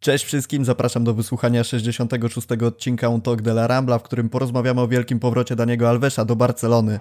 Cześć wszystkim, zapraszam do wysłuchania 66. odcinka Un Talk de la Rambla, w którym porozmawiamy o wielkim powrocie Daniego Alvesa do Barcelony.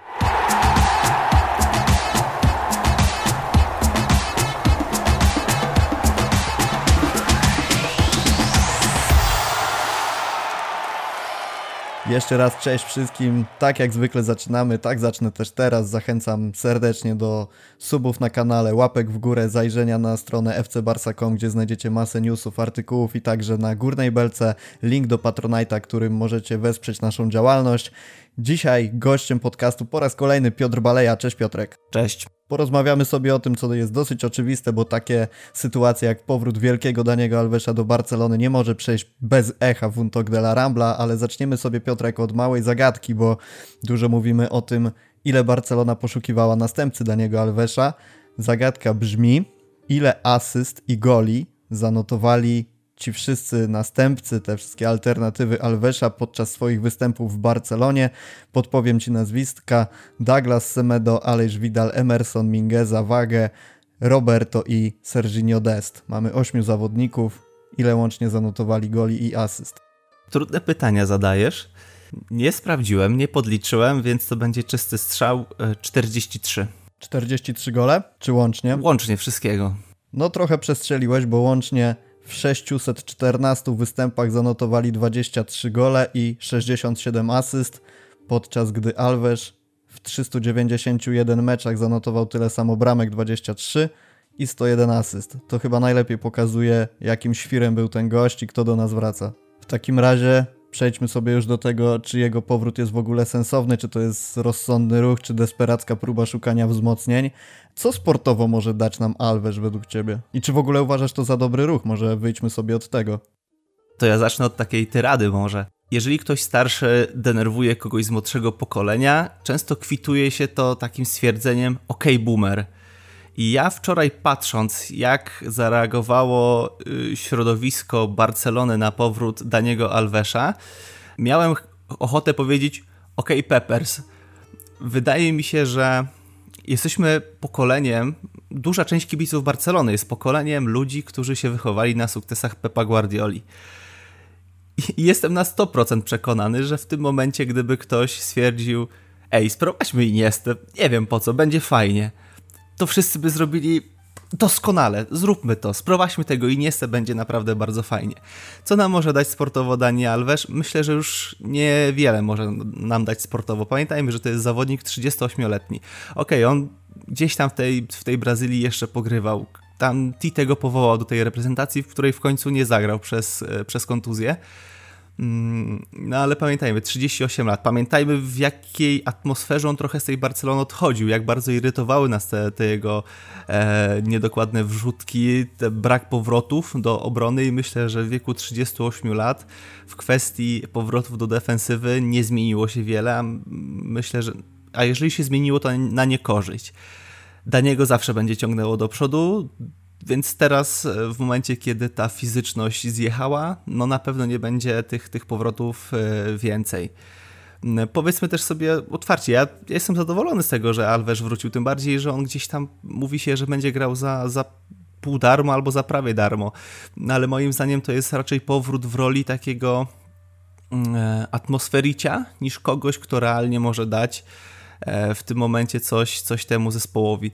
Jeszcze raz cześć wszystkim. Tak jak zwykle zaczynamy, tak zacznę też teraz. Zachęcam serdecznie do subów na kanale, łapek w górę, zajrzenia na stronę fcbarsa.com, gdzie znajdziecie masę newsów, artykułów i także na górnej belce link do Patronite'a, którym możecie wesprzeć naszą działalność. Dzisiaj gościem podcastu po raz kolejny Piotr Baleja. Cześć Piotrek. Cześć. Porozmawiamy sobie o tym, co jest dosyć oczywiste, bo takie sytuacje jak powrót wielkiego Daniego Alvesa do Barcelony nie może przejść bez echa w Untok de la Rambla, ale zaczniemy sobie Piotrek od małej zagadki, bo dużo mówimy o tym, ile Barcelona poszukiwała następcy Daniego Alvesa. Zagadka brzmi, ile asyst i goli zanotowali ci wszyscy następcy, te wszystkie alternatywy Alvesa podczas swoich występów w Barcelonie. Podpowiem ci nazwiska: Douglas Semedo, Aleix Vidal, Emerson, Mingueza, Wagę, Roberto i Serginio Dest. Mamy ośmiu zawodników. Ile łącznie zanotowali goli i asyst? Trudne pytania zadajesz. Nie sprawdziłem, nie podliczyłem, więc to będzie czysty strzał 43. E, 43 gole? Czy łącznie? Łącznie wszystkiego. No trochę przestrzeliłeś, bo łącznie w 614 występach zanotowali 23 gole i 67 asyst, podczas gdy Alves w 391 meczach zanotował tyle samo bramek 23 i 101 asyst. To chyba najlepiej pokazuje, jakim świrem był ten gość i kto do nas wraca. W takim razie przejdźmy sobie już do tego, czy jego powrót jest w ogóle sensowny, czy to jest rozsądny ruch, czy desperacka próba szukania wzmocnień. Co sportowo może dać nam Alves według ciebie? I czy w ogóle uważasz to za dobry ruch? Może wyjdźmy sobie od tego. To ja zacznę od takiej tyrady może. Jeżeli ktoś starszy denerwuje kogoś z młodszego pokolenia, często kwituje się to takim stwierdzeniem ok boomer – ja wczoraj patrząc, jak zareagowało y, środowisko Barcelony na powrót Daniego Alvesa, miałem ochotę powiedzieć: OK, Peppers. Wydaje mi się, że jesteśmy pokoleniem, duża część kibiców Barcelony jest pokoleniem ludzi, którzy się wychowali na sukcesach Pepa Guardioli. I jestem na 100% przekonany, że w tym momencie, gdyby ktoś stwierdził: Ej, sprowadźmy Iniestę, nie wiem po co, będzie fajnie to wszyscy by zrobili doskonale, zróbmy to, sprowadźmy tego i niestety będzie naprawdę bardzo fajnie. Co nam może dać sportowo Dani Alves? Myślę, że już niewiele może nam dać sportowo. Pamiętajmy, że to jest zawodnik 38-letni. Okej, okay, on gdzieś tam w tej, w tej Brazylii jeszcze pogrywał. Tam Tite go powołał do tej reprezentacji, w której w końcu nie zagrał przez, przez kontuzję. Mm, no ale pamiętajmy, 38 lat. Pamiętajmy w jakiej atmosferze on trochę z tej Barcelony odchodził, jak bardzo irytowały nas te, te jego e, niedokładne wrzutki, brak powrotów do obrony i myślę, że w wieku 38 lat w kwestii powrotów do defensywy nie zmieniło się wiele, a myślę, że a jeżeli się zmieniło, to na niekorzyść. Daniego zawsze będzie ciągnęło do przodu, więc teraz, e, w momencie, kiedy ta fizyczność zjechała, no na pewno nie będzie tych, tych powrotów e, więcej. Powiedzmy też sobie otwarcie, ja jestem zadowolony z tego, że Alves wrócił, tym bardziej, że on gdzieś tam mówi się, że będzie grał za, za pół darmo albo za prawie darmo. No ale moim zdaniem to jest raczej powrót w roli takiego e, atmosfericia niż kogoś, kto realnie może dać w tym momencie coś, coś temu zespołowi.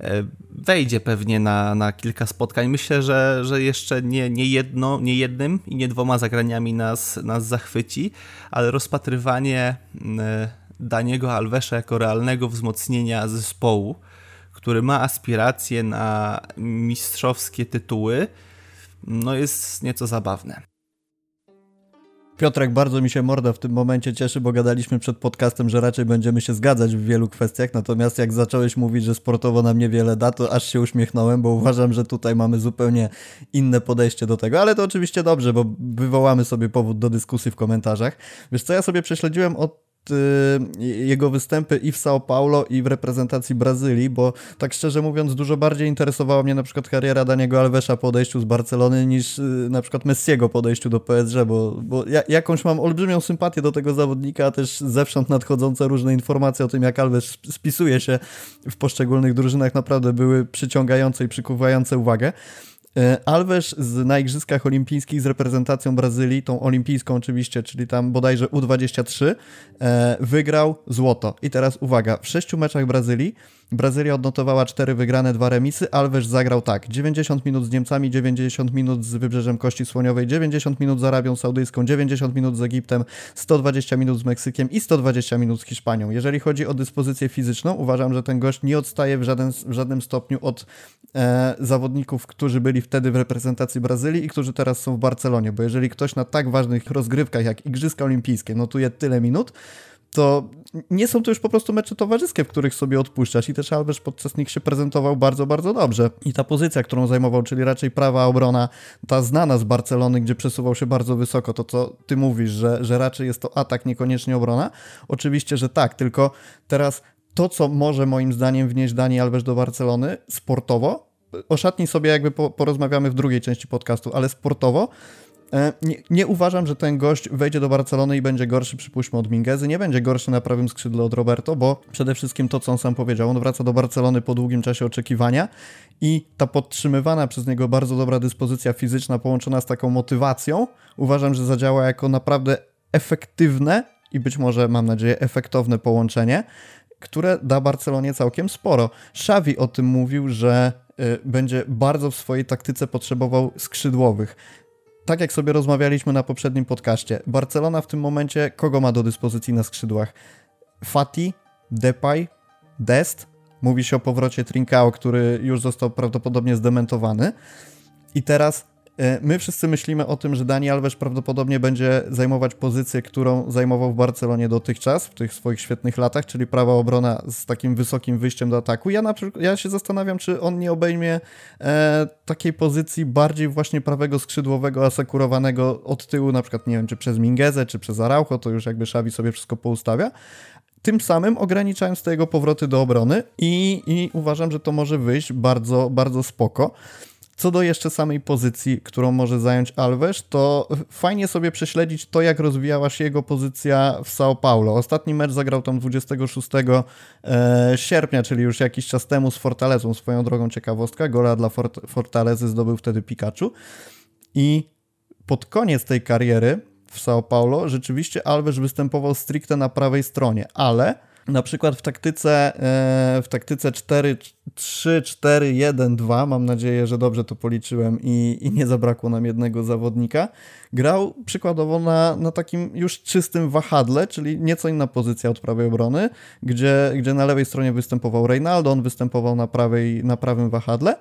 E, wejdzie pewnie na, na kilka spotkań. Myślę, że, że jeszcze nie, nie, jedno, nie jednym i nie dwoma zagraniami nas, nas zachwyci, ale rozpatrywanie e, Daniego Alvesa jako realnego wzmocnienia zespołu, który ma aspiracje na mistrzowskie tytuły, no jest nieco zabawne. Piotrek, bardzo mi się morda w tym momencie cieszy, bo gadaliśmy przed podcastem, że raczej będziemy się zgadzać w wielu kwestiach, natomiast jak zacząłeś mówić, że sportowo nam niewiele da, to aż się uśmiechnąłem, bo uważam, że tutaj mamy zupełnie inne podejście do tego, ale to oczywiście dobrze, bo wywołamy sobie powód do dyskusji w komentarzach. Wiesz co, ja sobie prześledziłem od jego występy i w São Paulo, i w reprezentacji Brazylii, bo tak szczerze mówiąc, dużo bardziej interesowała mnie na przykład kariera Daniego Alvesa po odejściu z Barcelony niż y, na przykład Messiego po odejściu do PSG, bo, bo ja, jakąś mam olbrzymią sympatię do tego zawodnika, a też zewsząd nadchodzące różne informacje o tym, jak Alves spisuje się w poszczególnych drużynach, naprawdę były przyciągające i przykuwające uwagę. E, Alves z, na Igrzyskach Olimpijskich z reprezentacją Brazylii, tą olimpijską oczywiście, czyli tam bodajże U23, e, wygrał złoto. I teraz uwaga, w sześciu meczach Brazylii Brazylia odnotowała cztery wygrane, dwa remisy. Alves zagrał tak: 90 minut z Niemcami, 90 minut z Wybrzeżem Kości Słoniowej, 90 minut z Arabią Saudyjską, 90 minut z Egiptem, 120 minut z Meksykiem i 120 minut z Hiszpanią. Jeżeli chodzi o dyspozycję fizyczną, uważam, że ten gość nie odstaje w, żaden, w żadnym stopniu od e, zawodników, którzy byli wtedy w reprezentacji Brazylii i którzy teraz są w Barcelonie, bo jeżeli ktoś na tak ważnych rozgrywkach jak Igrzyska Olimpijskie notuje tyle minut, to nie są to już po prostu mecze towarzyskie, w których sobie odpuszczasz i też Alves podczas nich się prezentował bardzo, bardzo dobrze. I ta pozycja, którą zajmował, czyli raczej prawa obrona, ta znana z Barcelony, gdzie przesuwał się bardzo wysoko, to co ty mówisz, że, że raczej jest to atak, niekoniecznie obrona, oczywiście, że tak, tylko teraz to, co może moim zdaniem wnieść Dani Alves do Barcelony sportowo, o szatni sobie jakby porozmawiamy w drugiej części podcastu, ale sportowo nie, nie, uważam, że ten gość wejdzie do Barcelony i będzie gorszy, przypuśćmy, od Mingezy. Nie będzie gorszy na prawym skrzydle od Roberto, bo przede wszystkim to, co on sam powiedział, on wraca do Barcelony po długim czasie oczekiwania i ta podtrzymywana przez niego bardzo dobra dyspozycja fizyczna połączona z taką motywacją, uważam, że zadziała jako naprawdę efektywne i być może, mam nadzieję, efektowne połączenie, które da Barcelonie całkiem sporo. Xavi o tym mówił, że y, będzie bardzo w swojej taktyce potrzebował skrzydłowych tak jak sobie rozmawialiśmy na poprzednim podcaście, Barcelona w tym momencie kogo ma do dyspozycji na skrzydłach? Fati, Depay, Dest. Mówi się o powrocie Trincao, który już został prawdopodobnie zdementowany. I teraz my wszyscy myślimy o tym, że Dani Alves prawdopodobnie będzie zajmować pozycję, którą zajmował w Barcelonie dotychczas, w tych swoich świetnych latach, czyli prawa obrona z takim wysokim wyjściem do ataku. Ja, na przykład, ja się zastanawiam, czy on nie obejmie e, takiej pozycji bardziej właśnie prawego skrzydłowego, asekurowanego od tyłu, na przykład, nie wiem, czy przez Mingezę, czy przez Araujo, to już jakby Xavi sobie wszystko poustawia tym samym ograniczając te jego powroty do obrony i, i uważam, że to może wyjść bardzo, bardzo spoko. Co do jeszcze samej pozycji, którą może zająć Alves, to fajnie sobie prześledzić to, jak rozwijała się jego pozycja w São Paulo. Ostatni mecz zagrał tam 26 e, sierpnia, czyli już jakiś czas temu z Fortalezą. Swoją drogą ciekawostka, gola dla Fort Fortalezy zdobył wtedy Pikachu. I pod koniec tej kariery w São Paulo rzeczywiście Alves występował stricte na prawej stronie, ale na przykład w taktyce, e, w taktyce 4, 3, 4, 1, 2, mam nadzieję, że dobrze to policzyłem i, i nie zabrakło nam jednego zawodnika, grał przykładowo na, na takim już czystym wahadle, czyli nieco inna pozycja od prawej obrony, gdzie, gdzie na lewej stronie występował Reynaldo, on występował na, prawej, na prawym wahadle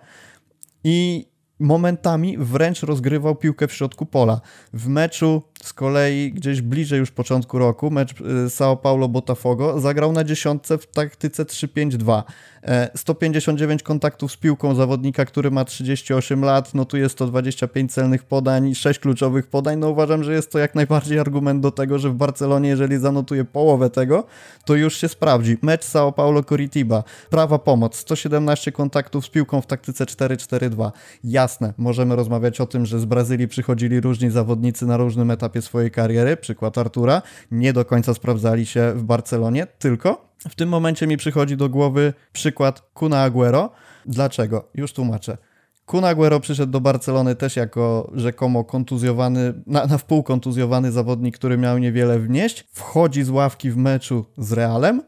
i momentami wręcz rozgrywał piłkę w środku pola. W meczu z kolei gdzieś bliżej już początku roku, mecz y, São Paulo Botafogo, zagrał na dziesiątce w taktyce 3-5-2. 159 e, kontaktów z piłką zawodnika, który ma 38 lat, notuje 125 celnych podań, 6 kluczowych podań. No uważam, że jest to jak najbardziej argument do tego, że w Barcelonie, jeżeli zanotuje połowę tego, to już się sprawdzi. Mecz São Paulo Coritiba, prawa pomoc, 117 kontaktów z piłką w taktyce 4-4-2. Jasne, możemy rozmawiać o tym, że z Brazylii przychodzili różni zawodnicy na różnym etapie swojej kariery, przykład Artura, nie do końca sprawdzali się w Barcelonie, tylko w tym momencie mi przychodzi do głowy przykład Kuna Aguero. Dlaczego? Już tłumaczę. Kun Aguero przyszedł do Barcelony też jako rzekomo kontuzjowany, na, na wpół kontuzjowany zawodnik, który miał niewiele wnieść. Wchodzi z ławki w meczu z Realem.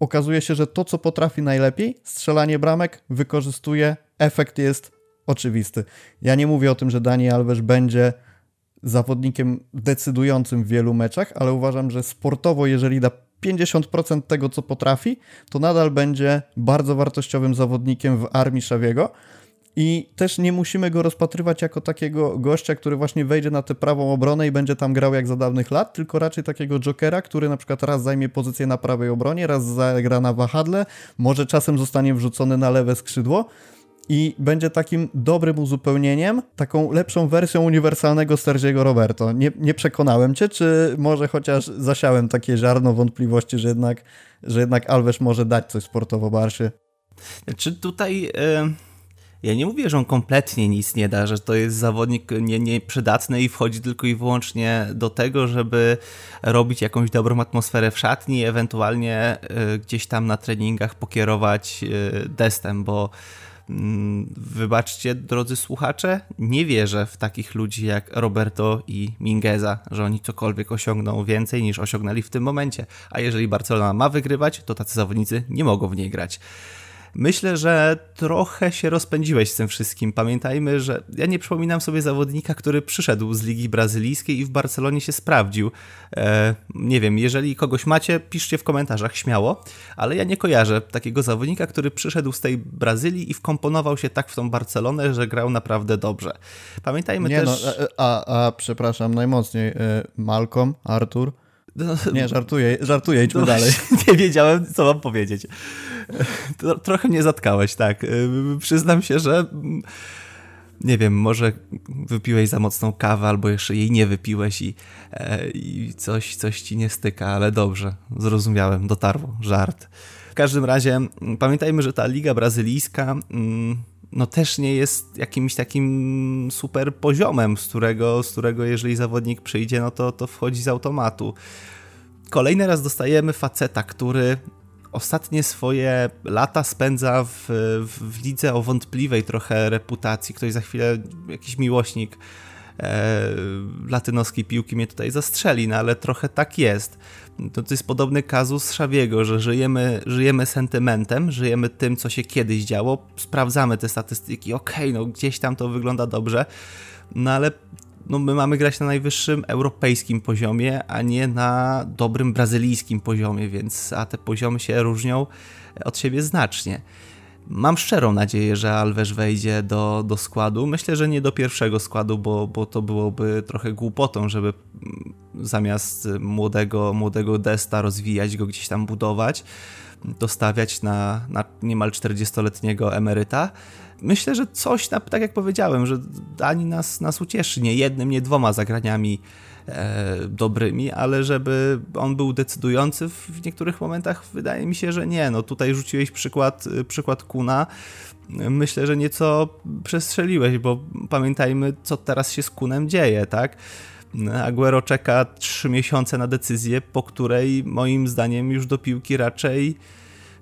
Okazuje się, że to, co potrafi najlepiej, strzelanie bramek, wykorzystuje. Efekt jest oczywisty. Ja nie mówię o tym, że Dani Alves będzie zawodnikiem decydującym w wielu meczach, ale uważam, że sportowo, jeżeli da 50% tego, co potrafi, to nadal będzie bardzo wartościowym zawodnikiem w armii Szawiego. I też nie musimy go rozpatrywać jako takiego gościa, który właśnie wejdzie na tę prawą obronę i będzie tam grał jak za dawnych lat, tylko raczej takiego jokera, który na przykład raz zajmie pozycję na prawej obronie, raz zagra na wahadle, może czasem zostanie wrzucony na lewe skrzydło i będzie takim dobrym uzupełnieniem, taką lepszą wersją uniwersalnego Sergiego Roberto. Nie, nie przekonałem cię, czy może chociaż zasiałem takie ziarno wątpliwości, że jednak, że jednak Alves może dać coś sportowo Barszy? Czy tutaj... Y ja nie mówię, że on kompletnie nic nie da, że to jest zawodnik nie, nieprzydatny i wchodzi tylko i wyłącznie do tego, żeby robić jakąś dobrą atmosferę w szatni, ewentualnie y, gdzieś tam na treningach pokierować y, destem, bo wybaczcie, drodzy słuchacze, nie wierzę w takich ludzi jak Roberto i Mingueza, że oni cokolwiek osiągną więcej niż osiągnęli w tym momencie. A jeżeli Barcelona ma wygrywać, to tacy zawodnicy nie mogą w niej grać. Myślę, że trochę się rozpędziłeś z tym wszystkim. Pamiętajmy, że ja nie przypominam sobie zawodnika, który przyszedł z Ligi Brazylijskiej i w Barcelonie się sprawdził. E, nie wiem, jeżeli kogoś macie, piszcie w komentarzach śmiało, ale ja nie kojarzę takiego zawodnika, który przyszedł z tej Brazylii i wkomponował się tak w tą Barcelonę, że grał naprawdę dobrze. Pamiętajmy nie też... No, a, a, przepraszam najmocniej, e, Malcolm, Artur, no, nie, żartuję, żartuję, idźmy no, dalej. Nie wiedziałem, co mam powiedzieć. Trochę mnie zatkałeś, tak. Przyznam się, że mm, nie wiem, może wypiłeś za mocną kawę, albo jeszcze jej nie wypiłeś i, e, i coś, coś ci nie styka, ale dobrze, zrozumiałem, dotarło, żart. W każdym razie mm, pamiętajmy, że ta liga brazylijska mm, no też nie jest jakimś takim super poziomem, z którego, z którego jeżeli zawodnik przyjdzie, no to, to wchodzi z automatu. Kolejny raz dostajemy faceta, który ostatnie swoje lata spędza w, w, w lidze o wątpliwej trochę reputacji. Ktoś za chwilę, jakiś miłośnik e, latynoskiej piłki mnie tutaj zastrzeli, no ale trochę tak jest. To, to jest podobny kazus Szawiego, że żyjemy, żyjemy sentymentem, żyjemy tym, co się kiedyś działo, sprawdzamy te statystyki, okej, okay, no gdzieś tam to wygląda dobrze, no ale no my mamy grać na najwyższym europejskim poziomie, a nie na dobrym brazylijskim poziomie, więc a te poziomy się różnią od siebie znacznie. Mam szczerą nadzieję, że Alves wejdzie do, do składu. Myślę, że nie do pierwszego składu, bo, bo to byłoby trochę głupotą, żeby mm, zamiast młodego, młodego Desta rozwijać go gdzieś tam budować, dostawiać na, na niemal 40-letniego emeryta myślę, że coś, tak jak powiedziałem, że Dani nas, nas ucieszy nie jednym, nie dwoma zagraniami dobrymi, ale żeby on był decydujący w niektórych momentach, wydaje mi się, że nie. No tutaj rzuciłeś przykład, przykład Kuna. Myślę, że nieco przestrzeliłeś, bo pamiętajmy, co teraz się z Kunem dzieje, tak? Aguero czeka 3 miesiące na decyzję, po której moim zdaniem już do piłki raczej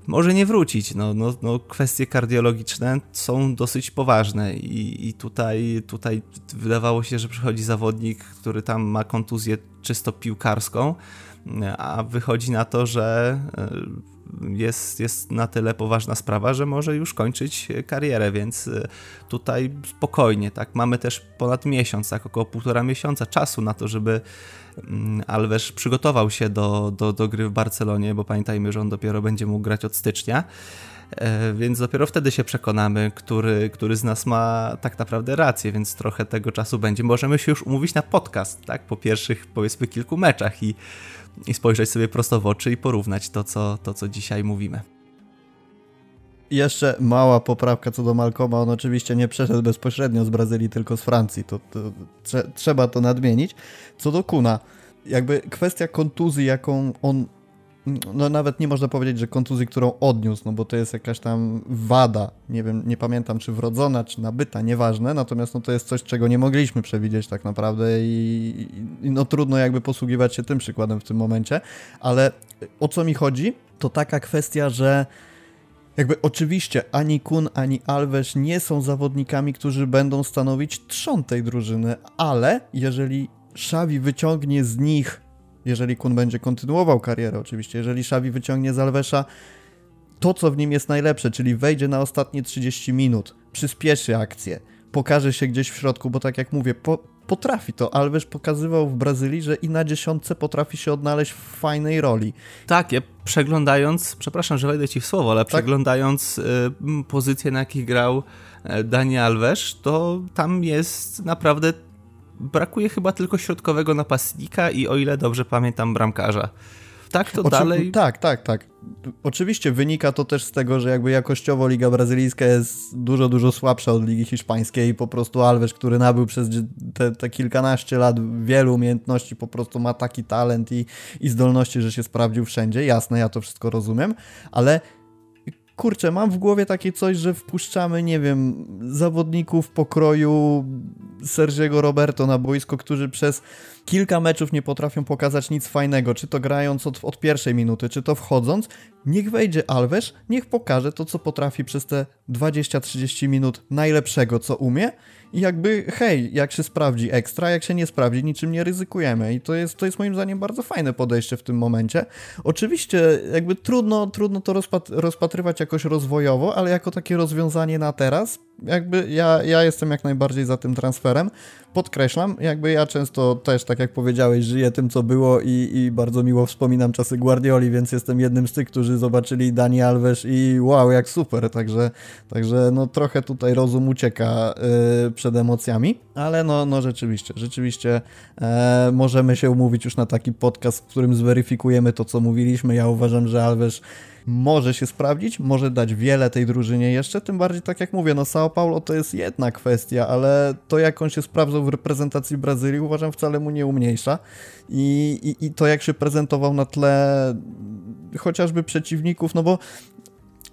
może nie wrócić. No, no, no, kwestie kardiologiczne są dosyć poważne i, i tutaj, tutaj wydawało się, że przychodzi zawodnik, który tam ma kontuzję czysto piłkarską, a wychodzi na to, że e, jest, jest na tyle poważna sprawa, że może już kończyć karierę, więc e, tutaj spokojnie, tak, mamy też ponad miesiąc, tak, około półtora miesiąca czasu na to, żeby Mm, Alves przygotował się do, do, do gry w Barcelonie, bo pamiętajmy, że on dopiero będzie mógł grać od stycznia. E, więc dopiero wtedy się przekonamy, który, który z nas ma tak naprawdę rację, więc trochę tego czasu będzie. Możemy się już umówić na podcast, tak? Po pierwszych, powiedzmy, kilku meczach i, i spojrzeć sobie prosto w oczy i porównać to, co, to, co dzisiaj mówimy. Jeszcze mała poprawka co do Malcoma. On oczywiście nie przeszedł bezpośrednio z Brazylii, tylko z Francji. To, to trze trzeba to nadmienić. Co do Kuna, jakby kwestia kontuzji, jaką on. No nawet nie można powiedzieć, że kontuzji, którą odniósł, no bo to jest jakaś tam wada, nie wiem, nie pamiętam czy wrodzona, czy nabyta, nieważne, natomiast no to jest coś, czego nie mogliśmy przewidzieć tak naprawdę i, i no trudno jakby posługiwać się tym przykładem w tym momencie, ale o co mi chodzi, to taka kwestia, że jakby oczywiście ani Kun, ani Alves nie są zawodnikami, którzy będą stanowić trzon tej drużyny, ale jeżeli Xavi wyciągnie z nich, jeżeli Kun będzie kontynuował karierę oczywiście, jeżeli Xavi wyciągnie z Alvesa to, co w nim jest najlepsze, czyli wejdzie na ostatnie 30 minut, przyspieszy akcję, pokaże się gdzieś w środku, bo tak jak mówię, po, potrafi to. Alves pokazywał w Brazylii, że i na dziesiątce potrafi się odnaleźć w fajnej roli. Tak, ja przeglądając, przepraszam, że wejdę ci w słowo, ale tak? przeglądając y, pozycje, na jakich grał y, Dani Alves, to tam jest naprawdę brakuje chyba tylko środkowego napastnika i o ile dobrze pamiętam bramkarza tak to Oczy... dalej. Tak, tak, tak. Oczywiście wynika to też z tego, że jakby jakościowo Liga Brazylijska jest dużo, dużo słabsza od Ligi Hiszpańskiej i po prostu Alves, który nabył przez te, te kilkanaście lat wielu umiejętności, po prostu ma taki talent i, i zdolności, że się sprawdził wszędzie. Jasne, ja to wszystko rozumiem, ale kurczę, mam w głowie takie coś, że wpuszczamy, nie wiem, zawodników pokroju Sergiego Roberto na boisko, którzy przez kilka meczów nie potrafią pokazać nic fajnego, czy to grając od, od pierwszej minuty, czy to wchodząc niech wejdzie Alves, niech pokaże to, co potrafi przez te 20-30 minut najlepszego, co umie i jakby, hej, jak się sprawdzi ekstra, jak się nie sprawdzi, niczym nie ryzykujemy. I to jest, to jest moim zdaniem bardzo fajne podejście w tym momencie. Oczywiście, jakby trudno, trudno to rozpat rozpatrywać jakoś rozwojowo, ale jako takie rozwiązanie na teraz, jakby ja, ja jestem jak najbardziej za tym transferem. Podkreślam, jakby ja często też, tak jak powiedziałeś, żyję tym, co było i, i bardzo miło wspominam czasy Guardioli, więc jestem jednym z tych, którzy zobaczyli Dani Alves i wow, jak super, także, także no trochę tutaj rozum ucieka yy, przed emocjami, ale no, no rzeczywiście, rzeczywiście e, możemy się umówić już na taki podcast, w którym zweryfikujemy to, co mówiliśmy. Ja uważam, że Alves może się sprawdzić, może dać wiele tej drużynie jeszcze, tym bardziej tak jak mówię, no Sao Paulo to jest jedna kwestia, ale to jak on się sprawdzał w reprezentacji Brazylii uważam wcale mu nie umniejsza. I, i, i to jak się prezentował na tle chociażby przeciwników, no bo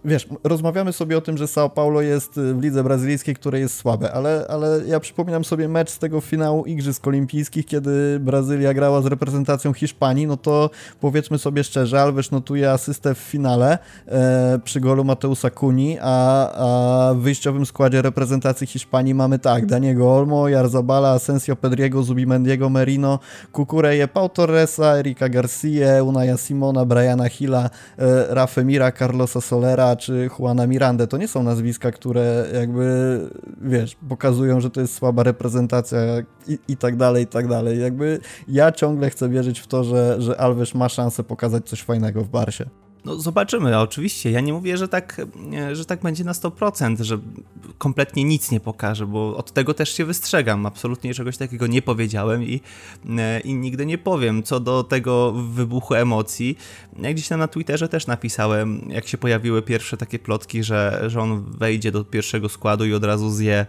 wiesz, rozmawiamy sobie o tym, że Sao Paulo jest y, w lidze brazylijskiej, które jest słabe, ale, ale ja przypominam sobie mecz z tego finału Igrzysk Olimpijskich, kiedy Brazylia grała z reprezentacją Hiszpanii, no to powiedzmy sobie szczerze, Alves notuje asystę w finale e, przy golu Mateusa Cuni, a, a w wyjściowym składzie reprezentacji Hiszpanii mamy tak, Daniego Olmo, Jarzabala, Asensio Pedriego, Zubimendiego, Merino, Kukureje, Pau Torresa, Erika Garcia, Unaya Simona, Briana Hilla, e, Rafemira, Carlosa Solera, czy Juana Miranda, to nie są nazwiska, które jakby, wiesz, pokazują, że to jest słaba reprezentacja i, i tak dalej, i tak dalej. Jakby ja ciągle chcę wierzyć w to, że, że Alves ma szansę pokazać coś fajnego w Barsie. No zobaczymy, oczywiście. Ja nie mówię, że tak, że tak będzie na 100%, że kompletnie nic nie pokaże, bo od tego też się wystrzegam. Absolutnie czegoś takiego nie powiedziałem i, i nigdy nie powiem. Co do tego wybuchu emocji, jak gdzieś tam na Twitterze też napisałem, jak się pojawiły pierwsze takie plotki, że, że on wejdzie do pierwszego składu i od razu zje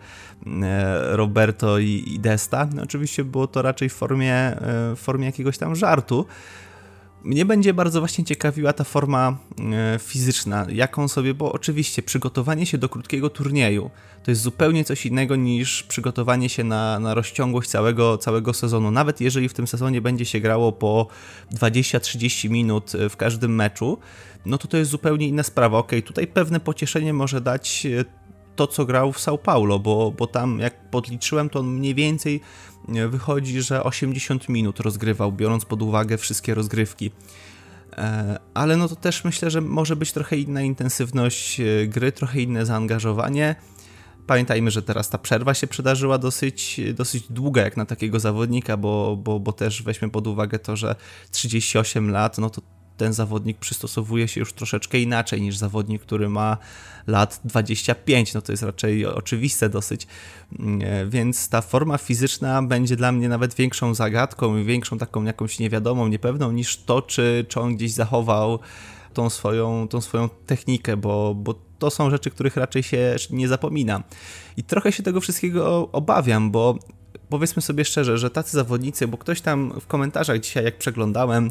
e, Roberto i, i Desta. No, oczywiście było to raczej w formie, e, w formie jakiegoś tam żartu. Mnie będzie bardzo właśnie ciekawiła ta forma e, fizyczna, jaką sobie, bo oczywiście przygotowanie się do krótkiego turnieju to jest zupełnie coś innego niż przygotowanie się na, na rozciągłość całego, całego sezonu. Nawet jeżeli w tym sezonie będzie się grało po 20-30 minut w każdym meczu, no to to jest zupełnie inna sprawa. Ok, tutaj pewne pocieszenie może dać e, to, co grał w São Paulo, bo, bo tam jak podliczyłem, to on mniej więcej wychodzi, że 80 minut rozgrywał, biorąc pod uwagę wszystkie rozgrywki. E, ale no to też myślę, że może być trochę inna intensywność e, gry, trochę inne zaangażowanie. Pamiętajmy, że teraz ta przerwa się przydarzyła dosyć, dosyć długa jak na takiego zawodnika, bo, bo, bo też weźmy pod uwagę to, że 38 lat, no to ten zawodnik przystosowuje się już troszeczkę inaczej niż zawodnik, który ma lat 25. No to jest raczej oczywiste dosyć. Mm, e, więc ta forma fizyczna będzie dla mnie nawet większą zagadką i większą taką jakąś niewiadomą, niepewną niż to, czy, czy on gdzieś zachował tą swoją, tą swoją technikę, bo, bo to są rzeczy, których raczej się nie zapomina. I trochę się tego wszystkiego obawiam, bo powiedzmy sobie szczerze, że tacy zawodnicy, bo ktoś tam w komentarzach dzisiaj, jak przeglądałem,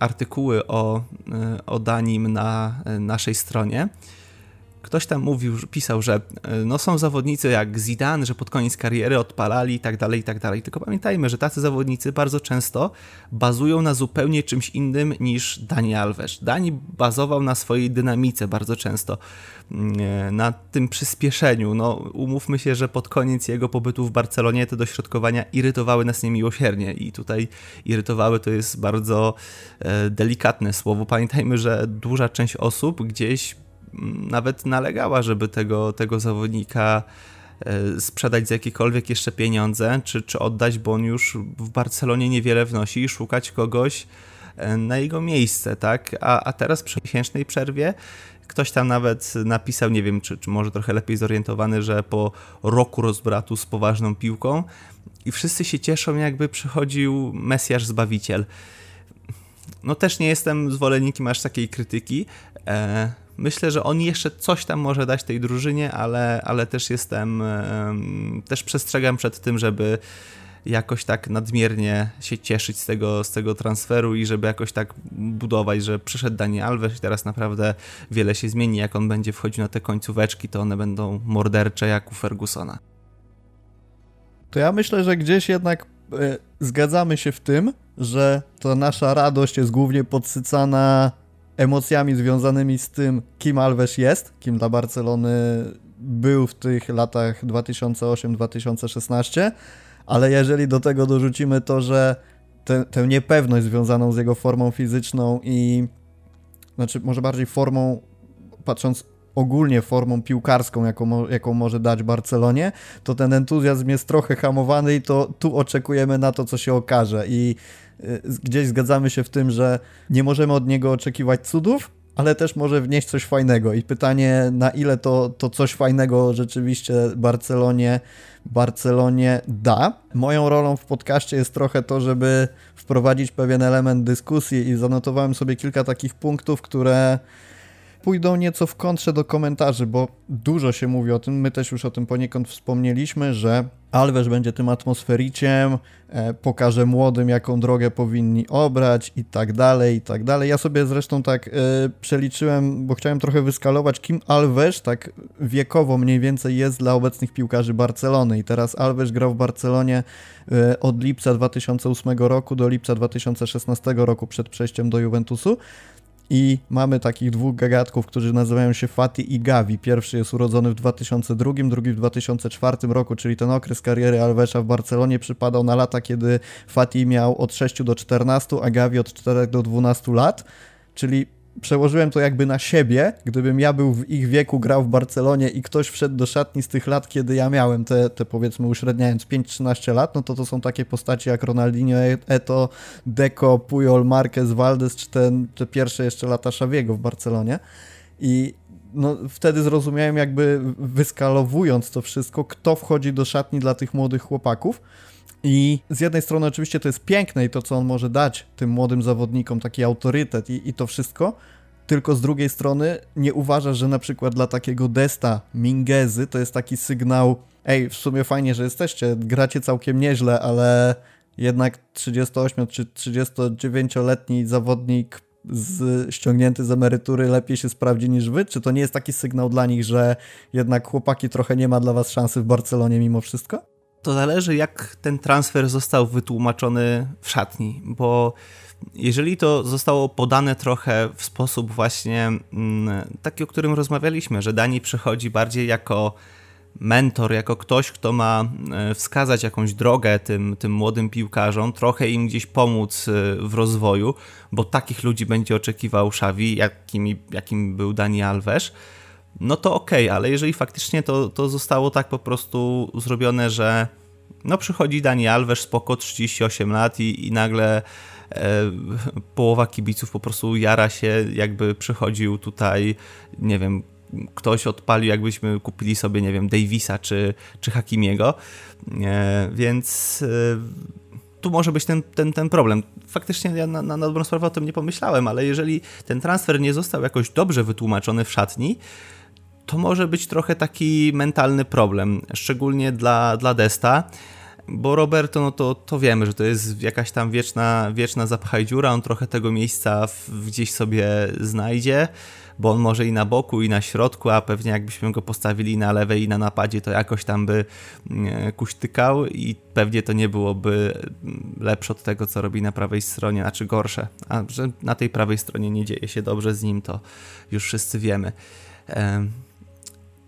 artykuły o, e, o Danim na e, naszej stronie ktoś tam mówił, pisał, że e, no są zawodnicy jak Zidane, że pod koniec kariery odpalali i tak dalej, i tak dalej. Tylko pamiętajmy, że tacy zawodnicy bardzo często bazują na zupełnie czymś innym niż Dani Alves. Dani bazował na swojej dynamice bardzo często, mm, e, na tym przyspieszeniu. No, umówmy się, że pod koniec jego pobytu w Barcelonie te dośrodkowania irytowały nas niemiłosiernie i tutaj irytowały to jest bardzo e, delikatne słowo. Pamiętajmy, że duża część osób gdzieś nawet nalegała, żeby tego, tego zawodnika e, sprzedać za jakiekolwiek jeszcze pieniądze, czy, czy oddać, bo on już w Barcelonie niewiele wnosi i szukać kogoś e, na jego miejsce, tak? A, a teraz przy miesięcznej przerwie ktoś tam nawet napisał, nie wiem, czy, czy może trochę lepiej zorientowany, że po roku rozbratu z poważną piłką i wszyscy się cieszą, jakby przychodził Mesjasz Zbawiciel. No też nie jestem zwolennikiem aż takiej krytyki, e, Myślę, że on jeszcze coś tam może dać tej drużynie, ale, ale też jestem, też przestrzegam przed tym, żeby jakoś tak nadmiernie się cieszyć z tego, z tego transferu i żeby jakoś tak budować, że przyszedł Dani Alves i teraz naprawdę wiele się zmieni. Jak on będzie wchodził na te końcóweczki, to one będą mordercze jak u Fergusona. To ja myślę, że gdzieś jednak y, zgadzamy się w tym, że to nasza radość jest głównie podsycana emocjami związanymi z tym, kim Alves jest, kim dla Barcelony był w tych latach 2008-2016, ale jeżeli do tego dorzucimy to, że te, tę niepewność związaną z jego formą fizyczną i znaczy może bardziej formą, patrząc ogólnie formą piłkarską, jaką, jaką może dać Barcelonie, to ten entuzjazm jest trochę hamowany i to tu oczekujemy na to, co się okaże. I gdzieś zgadzamy się w tym, że nie możemy od niego oczekiwać cudów, ale też może wnieść coś fajnego i pytanie na ile to, to coś fajnego rzeczywiście Barcelonie, Barcelonie da. Moją rolą w podcaście jest trochę to, żeby wprowadzić pewien element dyskusji i zanotowałem sobie kilka takich punktów, które pójdą nieco w kontrze do komentarzy, bo dużo się mówi o tym, my też już o tym poniekąd wspomnieliśmy, że Alves będzie tym atmosfericiem, e, pokaże młodym, jaką drogę powinni obrać i tak dalej, i tak dalej. Ja sobie zresztą tak e, przeliczyłem, bo chciałem trochę wyskalować, kim Alves tak wiekowo mniej więcej jest dla obecnych piłkarzy Barcelony. I teraz Alves grał w Barcelonie e, od lipca 2008 roku do lipca 2016 roku przed przejściem do Juventusu. I mamy takich dwóch gagatków, którzy nazywają się Fati i Gavi. Pierwszy jest urodzony w 2002, drugi w 2004 roku, czyli ten okres kariery Alvesa w Barcelonie przypadał na lata, kiedy Fati miał od 6 do 14, a Gavi od 4 do 12 lat. Czyli przełożyłem to jakby na siebie, gdybym ja był w ich wieku, grał w Barcelonie i ktoś wszedł do szatni z tych lat, kiedy ja miałem te, te powiedzmy uśredniając 5-13 lat, no to to są takie postaci jak Ronaldinho, Eto, Deco, Puyol, Marquez, Valdez, czy te, te pierwsze jeszcze lata Xaviego w Barcelonie. I no, wtedy zrozumiałem jakby wyskalowując to wszystko, kto wchodzi do szatni dla tych młodych chłopaków. I z jednej strony oczywiście to jest piękne i to, co on może dać tym młodym zawodnikom, taki autorytet i, i to wszystko, tylko z drugiej strony nie uważasz, że na przykład dla takiego Desta, Mingezy to jest taki sygnał, ej, w sumie fajnie, że jesteście, gracie całkiem nieźle, ale jednak 38 czy 39-letni zawodnik z, ściągnięty z emerytury lepiej się sprawdzi niż wy? Czy to nie jest taki sygnał dla nich, że jednak chłopaki trochę nie ma dla was szansy w Barcelonie mimo wszystko? To zależy, jak ten transfer został wytłumaczony w szatni, bo jeżeli to zostało podane trochę w sposób właśnie mm, taki, o którym rozmawialiśmy, że Dani przychodzi bardziej jako mentor, jako ktoś, kto ma e, wskazać jakąś drogę tym, tym młodym piłkarzom, trochę im gdzieś pomóc e, w rozwoju, bo takich ludzi będzie oczekiwał Xavi, jakimi, jakim był Dani Alves, no to okej, okay, ale jeżeli faktycznie to, to zostało tak po prostu zrobione, że no przychodzi Dani Alves, spoko, 38 lat i, i nagle e, połowa kibiców po prostu jara się, jakby przychodził tutaj, nie wiem, ktoś odpalił, jakbyśmy kupili sobie, nie wiem, Davisa czy, czy Hakimiego, e, więc e, tu może być ten, ten, ten problem. Faktycznie ja na, na, dobrą sprawę o tym nie pomyślałem, ale jeżeli ten transfer nie został jakoś dobrze wytłumaczony w szatni, to może być trochę taki mentalny problem, szczególnie dla, dla Desta. Bo Roberto, no to, to wiemy, że to jest jakaś tam wieczna, wieczna zapchaj dziura, on trochę tego miejsca w, gdzieś sobie znajdzie, bo on może i na boku, i na środku, a pewnie jakbyśmy go postawili na lewej i na napadzie, to jakoś tam by mm, kuśtykał i pewnie to nie byłoby mm, lepsze od tego, co robi na prawej stronie, znaczy gorsze. A że na tej prawej stronie nie dzieje się dobrze z nim, to już wszyscy wiemy.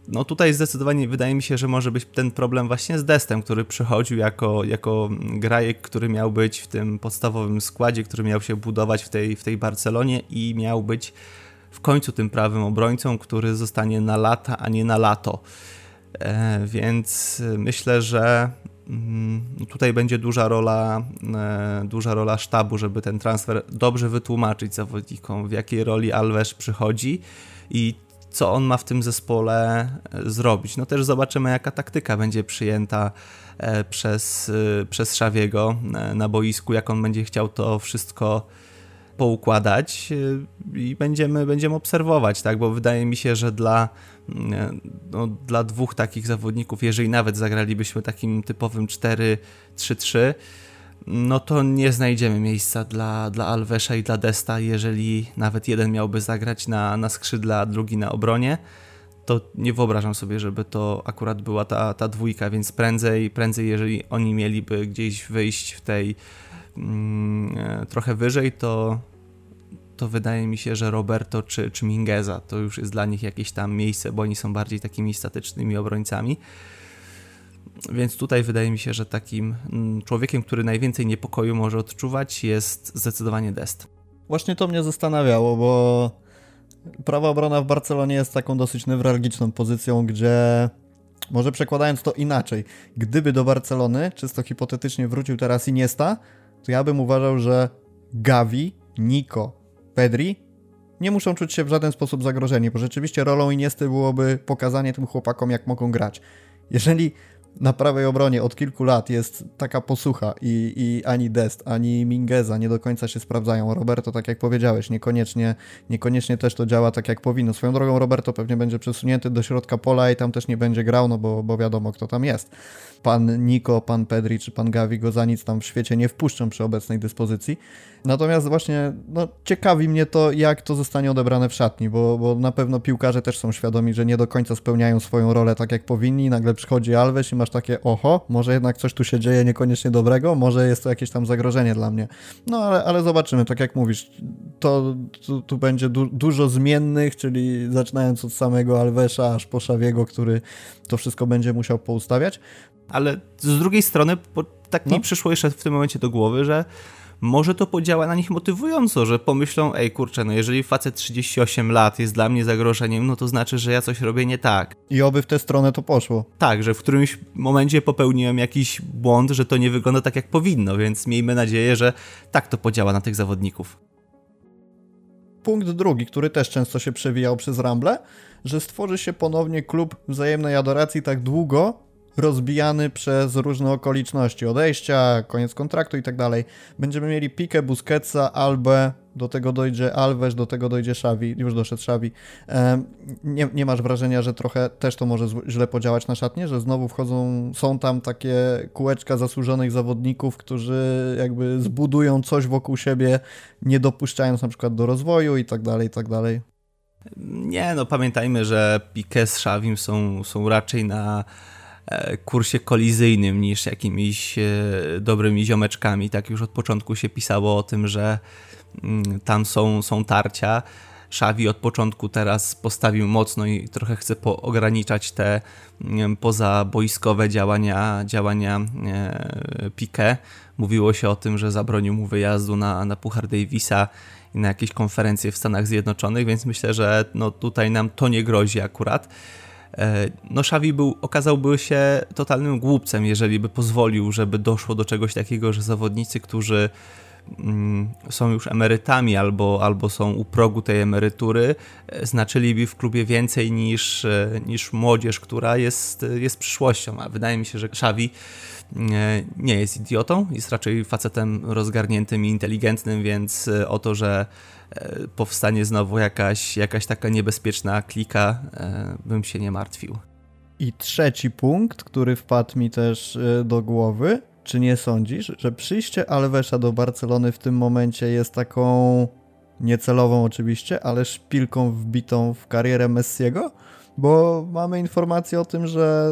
No tutaj zdecydowanie wydaje mi się, że może być ten problem właśnie z Destem, który przychodził jako, jako grajek, który miał być w tym podstawowym składzie, który miał się budować w tej, w tej Barcelonie i miał być w końcu tym prawym obrońcą, który zostanie na lata, a nie na lato. E, więc myślę, że mm, tutaj będzie duża rola, e, duża rola sztabu, żeby ten transfer dobrze wytłumaczyć zawodnikom, w jakiej roli Alves przychodzi i co on ma w tym zespole e, zrobić. No też zobaczymy, jaka taktyka będzie przyjęta e, przez, e, przez Szawiego na boisku, jak on będzie chciał to wszystko poukładać i będziemy, będziemy obserwować, tak? bo wydaje mi się, że dla, no, dla dwóch takich zawodników, jeżeli nawet zagralibyśmy takim typowym 4-3-3, no to nie znajdziemy miejsca dla, dla Alvesa i dla Desta, jeżeli nawet jeden miałby zagrać na, na skrzydle, a drugi na obronie, to nie wyobrażam sobie, żeby to akurat była ta, ta dwójka, więc prędzej, prędzej, jeżeli oni mieliby gdzieś wyjść w tej mm, e, trochę wyżej, to to wydaje mi się, że Roberto czy, czy Mingeza to już jest dla nich jakieś tam miejsce, bo oni są bardziej takimi statycznymi obrońcami. Więc tutaj wydaje mi się, że takim mm, człowiekiem, który najwięcej niepokoju może odczuwać, jest zdecydowanie Dest. Właśnie to mnie zastanawiało, bo prawa obrona w Barcelonie jest taką dosyć newralgiczną pozycją, gdzie może przekładając to inaczej, gdyby do Barcelony czysto hipotetycznie wrócił teraz Iniesta, to ja bym uważał, że Gavi, Nico, Pedri nie muszą czuć się w żaden sposób zagrożeni, bo rzeczywiście rolą Iniesty byłoby pokazanie tym chłopakom, jak mogą grać. Jeżeli na prawej obronie od kilku lat jest taka posłucha i, i ani Dest, ani Mingeza nie do końca się sprawdzają. Roberto, tak jak powiedziałeś, niekoniecznie, niekoniecznie też to działa tak jak powinno. Swoją drogą Roberto pewnie będzie przesunięty do środka pola i tam też nie będzie grał, no bo, bo wiadomo kto tam jest. Pan Nico, pan Pedri czy pan Gavi go za nic tam w świecie nie wpuszczą przy obecnej dyspozycji. Natomiast właśnie no, ciekawi mnie to, jak to zostanie odebrane w szatni, bo, bo na pewno piłkarze też są świadomi, że nie do końca spełniają swoją rolę tak jak powinni. Nagle przychodzi Alves i masz takie oho, może jednak coś tu się dzieje niekoniecznie dobrego, może jest to jakieś tam zagrożenie dla mnie. No ale, ale zobaczymy, tak jak mówisz, to tu, tu będzie du dużo zmiennych, czyli zaczynając od samego Alvesa aż po Szawiego, który to wszystko będzie musiał poustawiać. Ale z drugiej strony, tak mi no. przyszło jeszcze w tym momencie do głowy, że może to podziała na nich motywująco, że pomyślą, ej kurczę, no jeżeli facet 38 lat jest dla mnie zagrożeniem, no to znaczy, że ja coś robię nie tak. I oby w tę stronę to poszło. Tak, że w którymś momencie popełniłem jakiś błąd, że to nie wygląda tak jak powinno, więc miejmy nadzieję, że tak to podziała na tych zawodników. Punkt drugi, który też często się przewijał przez Ramble, że stworzy się ponownie klub wzajemnej adoracji tak długo, rozbijany przez różne okoliczności, odejścia, koniec kontraktu i tak dalej. Będziemy mieli Pikę, Busquetsa, Albę, do tego dojdzie Alves, do tego dojdzie Xavi, już doszedł Xavi. Nie, nie masz wrażenia, że trochę też to może źle podziałać na szatnie, że znowu wchodzą, są tam takie kółeczka zasłużonych zawodników, którzy jakby zbudują coś wokół siebie, nie dopuszczając na przykład do rozwoju i tak dalej, i tak dalej. Nie, no pamiętajmy, że Piqué z Xavim są, są raczej na kursie kolizyjnym niż jakimiś e, dobrymi ziomeczkami. Tak już od początku się pisało o tym, że mm, tam są, są tarcia. Szawi od początku teraz postawił mocno i trochę chce ograniczać te mm, pozaboiskowe działania, działania e. Mówiło się o tym, że zabronił mu wyjazdu na, na Puchar Davisa i na jakieś konferencje w Stanach Zjednoczonych, więc myślę, że no tutaj nam to nie grozi akurat. E, no Xavi był, okazałby się totalnym głupcem, jeżeli by pozwolił, żeby doszło do czegoś takiego, że zawodnicy, którzy mm, są już emerytami albo, albo są u progu tej emerytury, e, znaczyliby w klubie więcej niż, e, niż młodzież, która jest, jest przyszłością. A wydaje mi się, że Xavi nie jest idiotą, jest raczej facetem rozgarniętym i inteligentnym, więc o to, że E, powstanie znowu jakaś, jakaś taka niebezpieczna klika, e, bym się nie martwił. I trzeci punkt, który wpadł mi też e, do głowy. Czy nie sądzisz, że przyjście Alvesa do Barcelony w tym momencie jest taką niecelową oczywiście, ale szpilką wbitą w karierę Messiego? Bo mamy informację o tym, że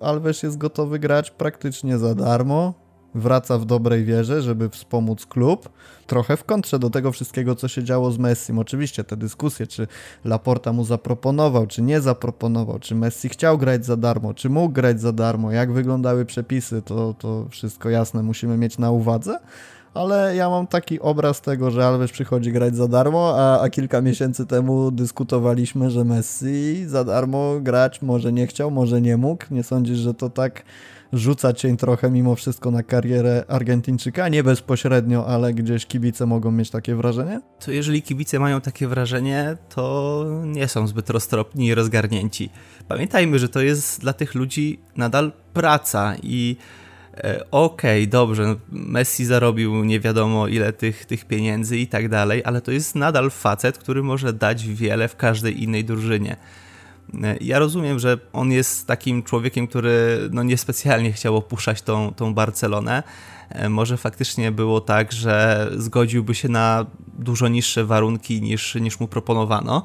Alves jest gotowy grać praktycznie za darmo, wraca w dobrej wierze, żeby wspomóc klub. Trochę w kontrze do tego wszystkiego, co się działo z Messim. Oczywiście te dyskusje, czy Laporta mu zaproponował, czy nie zaproponował, czy Messi chciał grać za darmo, czy mógł grać za darmo, jak wyglądały przepisy, to, to wszystko jasne musimy mieć na uwadze ale ja mam taki obraz tego, że Alves przychodzi grać za darmo, a, a, kilka miesięcy temu dyskutowaliśmy, że Messi za darmo grać może nie chciał, może nie mógł. Nie sądzisz, że to tak rzuca cień trochę mimo wszystko na karierę Argentyńczyka, nie bezpośrednio, ale gdzieś kibice mogą mieć takie wrażenie? To jeżeli kibice mają takie wrażenie, to nie są zbyt roztropni i rozgarnięci. Pamiętajmy, że to jest dla tych ludzi nadal praca i okej, okay, dobrze, no, Messi zarobił nie wiadomo ile tych, tych pieniędzy i tak dalej, ale to jest nadal facet, który może dać wiele w każdej innej drużynie. Ja rozumiem, że on jest takim człowiekiem, który no niespecjalnie chciał opuszczać tą, tą Barcelonę. E, może faktycznie było tak, że zgodziłby się na dużo niższe warunki niż, niż mu proponowano.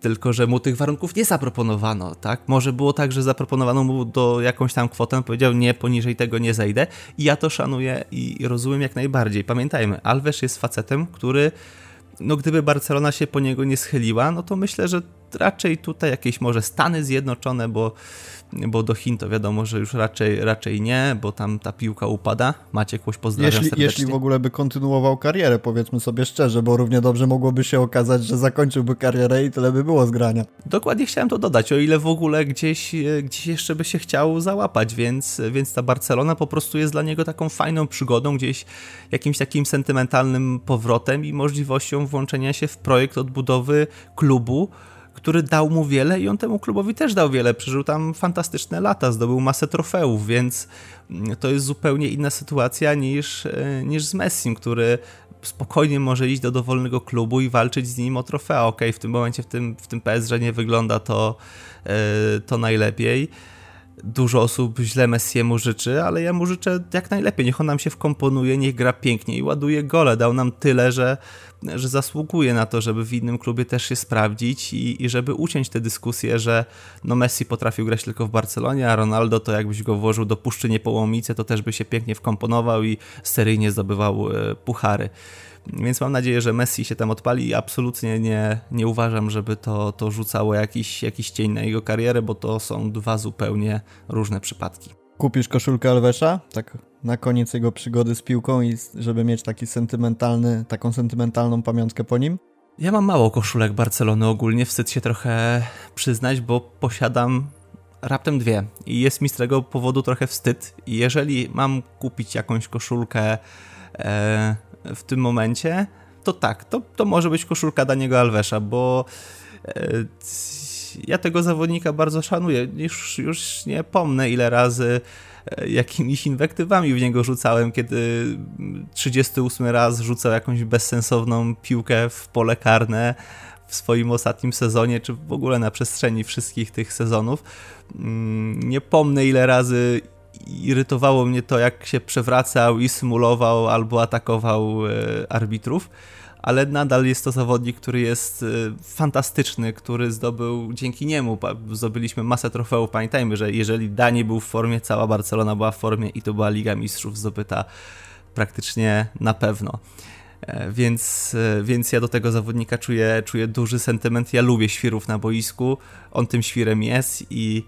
Tylko że mu tych warunków nie zaproponowano, tak? Może było tak, że zaproponowano mu do jakąś tam kwotę, powiedział nie, poniżej tego nie zejdę i ja to szanuję i rozumiem jak najbardziej. Pamiętajmy, Alves jest facetem, który no gdyby Barcelona się po niego nie schyliła, no to myślę, że raczej tutaj jakieś może Stany Zjednoczone, bo bo do Chin to wiadomo, że już raczej, raczej nie, bo tam ta piłka upada. Macie kogoś pozdrawiam jeśli, serdecznie. Jeśli w ogóle by kontynuował karierę, powiedzmy sobie szczerze, bo równie dobrze mogłoby się okazać, że zakończyłby karierę i tyle by było z grania. Dokładnie chciałem to dodać, o ile w ogóle gdzieś, gdzieś jeszcze by się chciał załapać, więc, więc ta Barcelona po prostu jest dla niego taką fajną przygodą, gdzieś jakimś takim sentymentalnym powrotem i możliwością włączenia się w projekt odbudowy klubu, który dał mu wiele i on temu klubowi też dał wiele. Przeżył tam fantastyczne lata, zdobył masę trofeów, więc mm, to jest zupełnie inna sytuacja niż, e, niż z Messim, który spokojnie może iść do dowolnego klubu i walczyć z nim o trofea. Ok, w tym momencie w tym, w tym PSG nie wygląda to, e, to najlepiej dużo osób źle Messiemu życzy, ale ja mu życzę jak najlepiej. Niech on nam się wkomponuje, niech gra pięknie i ładuje gole. Dał nam tyle, że, że zasługuje na to, żeby w innym klubie też się sprawdzić i, i żeby uciąć tę dyskusję, że no Messi potrafił grać tylko w Barcelonie, a Ronaldo to jakbyś go włożył do Puszczy Niepołomice, to też by się pięknie wkomponował i seryjnie zdobywał e, puchary. Więc mam nadzieję, że Messi się tam odpali i absolutnie nie, nie uważam, żeby to, to rzucało jakiś, jakiś cień na jego karierę, bo to są dwa zupełnie różne przypadki. Kupisz koszulkę Alvesza? Tak na koniec jego przygody z piłką i żeby mieć taki sentymentalny, taką sentymentalną pamiątkę po nim? Ja mam mało koszulek Barcelony ogólnie, wstyd się trochę przyznać, bo posiadam raptem dwie i jest mi z tego powodu trochę wstyd. I jeżeli mam kupić jakąś koszulkę e, w tym momencie, to tak, to, to może być koszulka Daniego Alvesza, bo e, ja tego zawodnika bardzo szanuję. Już, już nie pomnę ile razy e, jakimiś inwektywami w niego rzucałem, kiedy 38 raz rzucał jakąś bezsensowną piłkę w pole karne w swoim ostatnim sezonie, czy w ogóle na przestrzeni wszystkich tych sezonów. Mm, nie pomnę ile razy irytowało mnie to, jak się przewracał i symulował albo atakował e, arbitrów, ale nadal jest to zawodnik, który jest e, fantastyczny, który zdobył dzięki niemu. Zdobyliśmy masę trofeów. Pamiętajmy, że jeżeli Dani był w formie, cała Barcelona była w formie i to była Liga Mistrzów zdobyta praktycznie na pewno. E, więc, więc ja do tego zawodnika czuję, czuję duży sentyment. Ja lubię świrów na boisku. On tym świrem jest i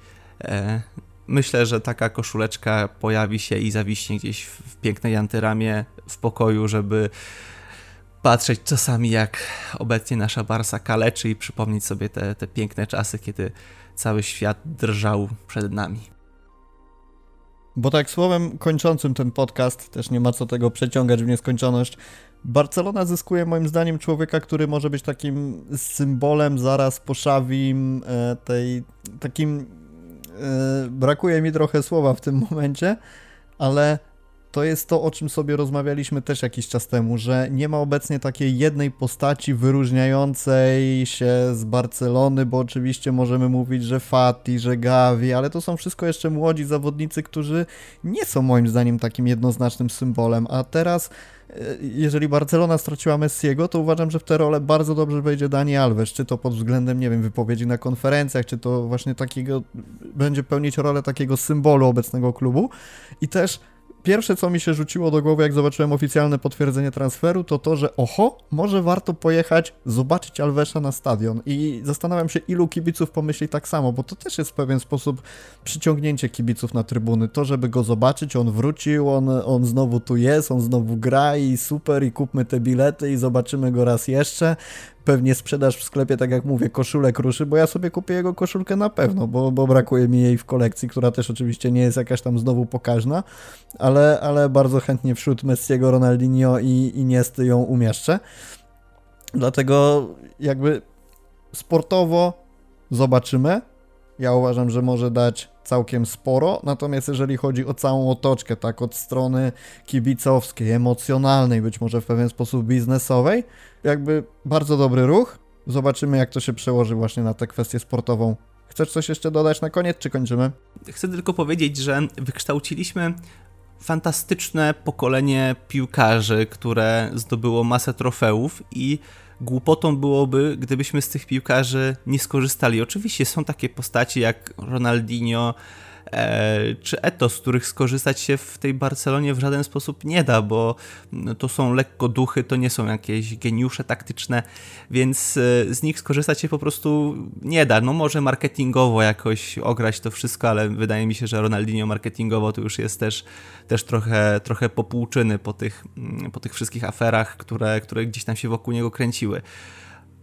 myślę, że taka koszuleczka pojawi się i zawiśnie gdzieś w pięknej antyramie w pokoju, żeby patrzeć czasami jak obecnie nasza Barsa kaleczy i przypomnieć sobie te, te piękne czasy, kiedy cały świat drżał przed nami. Bo tak słowem kończącym ten podcast, też nie ma co tego przeciągać w nieskończoność, Barcelona zyskuje moim zdaniem człowieka, który może być takim symbolem zaraz po Szawim, e, tej, takim brakuje mi trochę słowa w tym momencie, ale to jest to, o czym sobie rozmawialiśmy też jakiś czas temu, że nie ma obecnie takiej jednej postaci wyróżniającej się z Barcelony, bo oczywiście możemy mówić, że Fati, że Gavi, ale to są wszystko jeszcze młodzi zawodnicy, którzy nie są moim zdaniem takim jednoznacznym symbolem, a teraz jeżeli Barcelona straciła Messiego, to uważam, że w tę rolę bardzo dobrze wejdzie Dani Alves, czy to pod względem, nie wiem, wypowiedzi na konferencjach, czy to właśnie takiego, będzie pełnić rolę takiego symbolu obecnego klubu. I też Pierwsze, co mi się rzuciło do głowy, jak zobaczyłem oficjalne potwierdzenie transferu, to to, że oho, może warto pojechać zobaczyć Alvesa na stadion. I zastanawiam się, ilu kibiców pomyśli tak samo, bo to też jest w pewien sposób przyciągnięcie kibiców na trybuny. To, żeby go zobaczyć, on wrócił, on, on znowu tu jest, on znowu gra i super, i kupmy te bilety i zobaczymy go raz jeszcze pewnie sprzedaż w sklepie, tak jak mówię, koszulek ruszy, bo ja sobie kupię jego koszulkę na pewno, bo, bo brakuje mi jej w kolekcji, która też oczywiście nie jest jakaś tam znowu pokaźna, ale, ale bardzo chętnie wśród Messiego, Ronaldinho i Iniesty ją umieszczę. Dlatego jakby sportowo zobaczymy. Ja uważam, że może dać całkiem sporo, natomiast jeżeli chodzi o całą otoczkę, tak od strony kibicowskiej, emocjonalnej, być może w pewien sposób biznesowej, jakby bardzo dobry ruch. Zobaczymy, jak to się przełoży właśnie na tę kwestię sportową. Chcesz coś jeszcze dodać na koniec, czy kończymy? Chcę tylko powiedzieć, że wykształciliśmy fantastyczne pokolenie piłkarzy, które zdobyło masę trofeów i Głupotą byłoby, gdybyśmy z tych piłkarzy nie skorzystali. Oczywiście są takie postaci jak Ronaldinho, czy etos, z których skorzystać się w tej Barcelonie w żaden sposób nie da, bo no, to są lekko duchy, to nie są jakieś geniusze taktyczne, więc e, z nich skorzystać się po prostu nie da. No może marketingowo jakoś ograć to wszystko, ale wydaje mi się, że Ronaldinho marketingowo to już jest też, też trochę, trochę popłuczyny po tych, mm, po tych wszystkich aferach, które, które gdzieś tam się wokół niego kręciły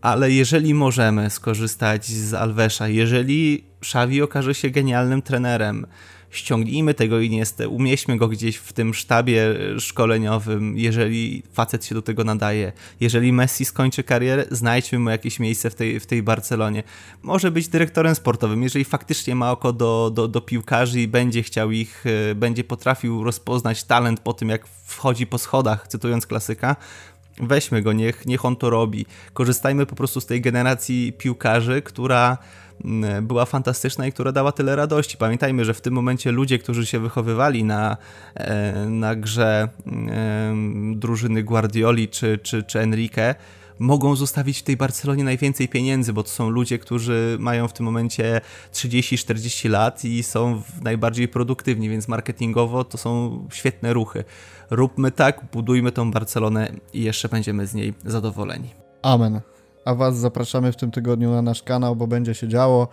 ale jeżeli możemy skorzystać z Alvesza, jeżeli Xavi okaże się genialnym trenerem, ściągnijmy tego Iniestę, umieśćmy go gdzieś w tym sztabie szkoleniowym, jeżeli facet się do tego nadaje. Jeżeli Messi skończy karierę, znajdźmy mu jakieś miejsce w tej, w tej Barcelonie. Może być dyrektorem sportowym, jeżeli faktycznie ma oko do, do, do piłkarzy i będzie chciał ich, e, będzie potrafił rozpoznać talent po tym, jak wchodzi po schodach, cytując klasyka, weźmy go, niech, niech on to robi. Korzystajmy po prostu z tej generacji piłkarzy, która mm, była fantastyczna i która dała tyle radości. Pamiętajmy, że w tym momencie ludzie, którzy się wychowywali na, e, na grze drużyny Guardioli czy, czy, czy Enrique, mogą zostawić w tej Barcelonie najwięcej pieniędzy, bo to są ludzie, którzy mają w tym momencie 30-40 lat i są najbardziej produktywni, więc marketingowo to są świetne ruchy. Róbmy tak, budujmy tą Barcelonę i jeszcze będziemy z niej zadowoleni. Amen. A Was zapraszamy w tym tygodniu na nasz kanał, bo będzie się działo.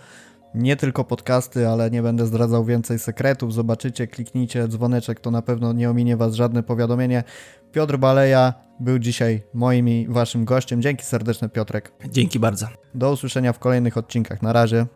Nie tylko podcasty, ale nie będę zdradzał więcej sekretów. Zobaczycie, kliknijcie dzwoneczek, to na pewno nie ominie Was żadne powiadomienie. Piotr Baleja był dzisiaj moim i Waszym gościem. Dzięki serdeczne, Piotrek. Dzięki bardzo. Do usłyszenia w kolejnych odcinkach. Na razie.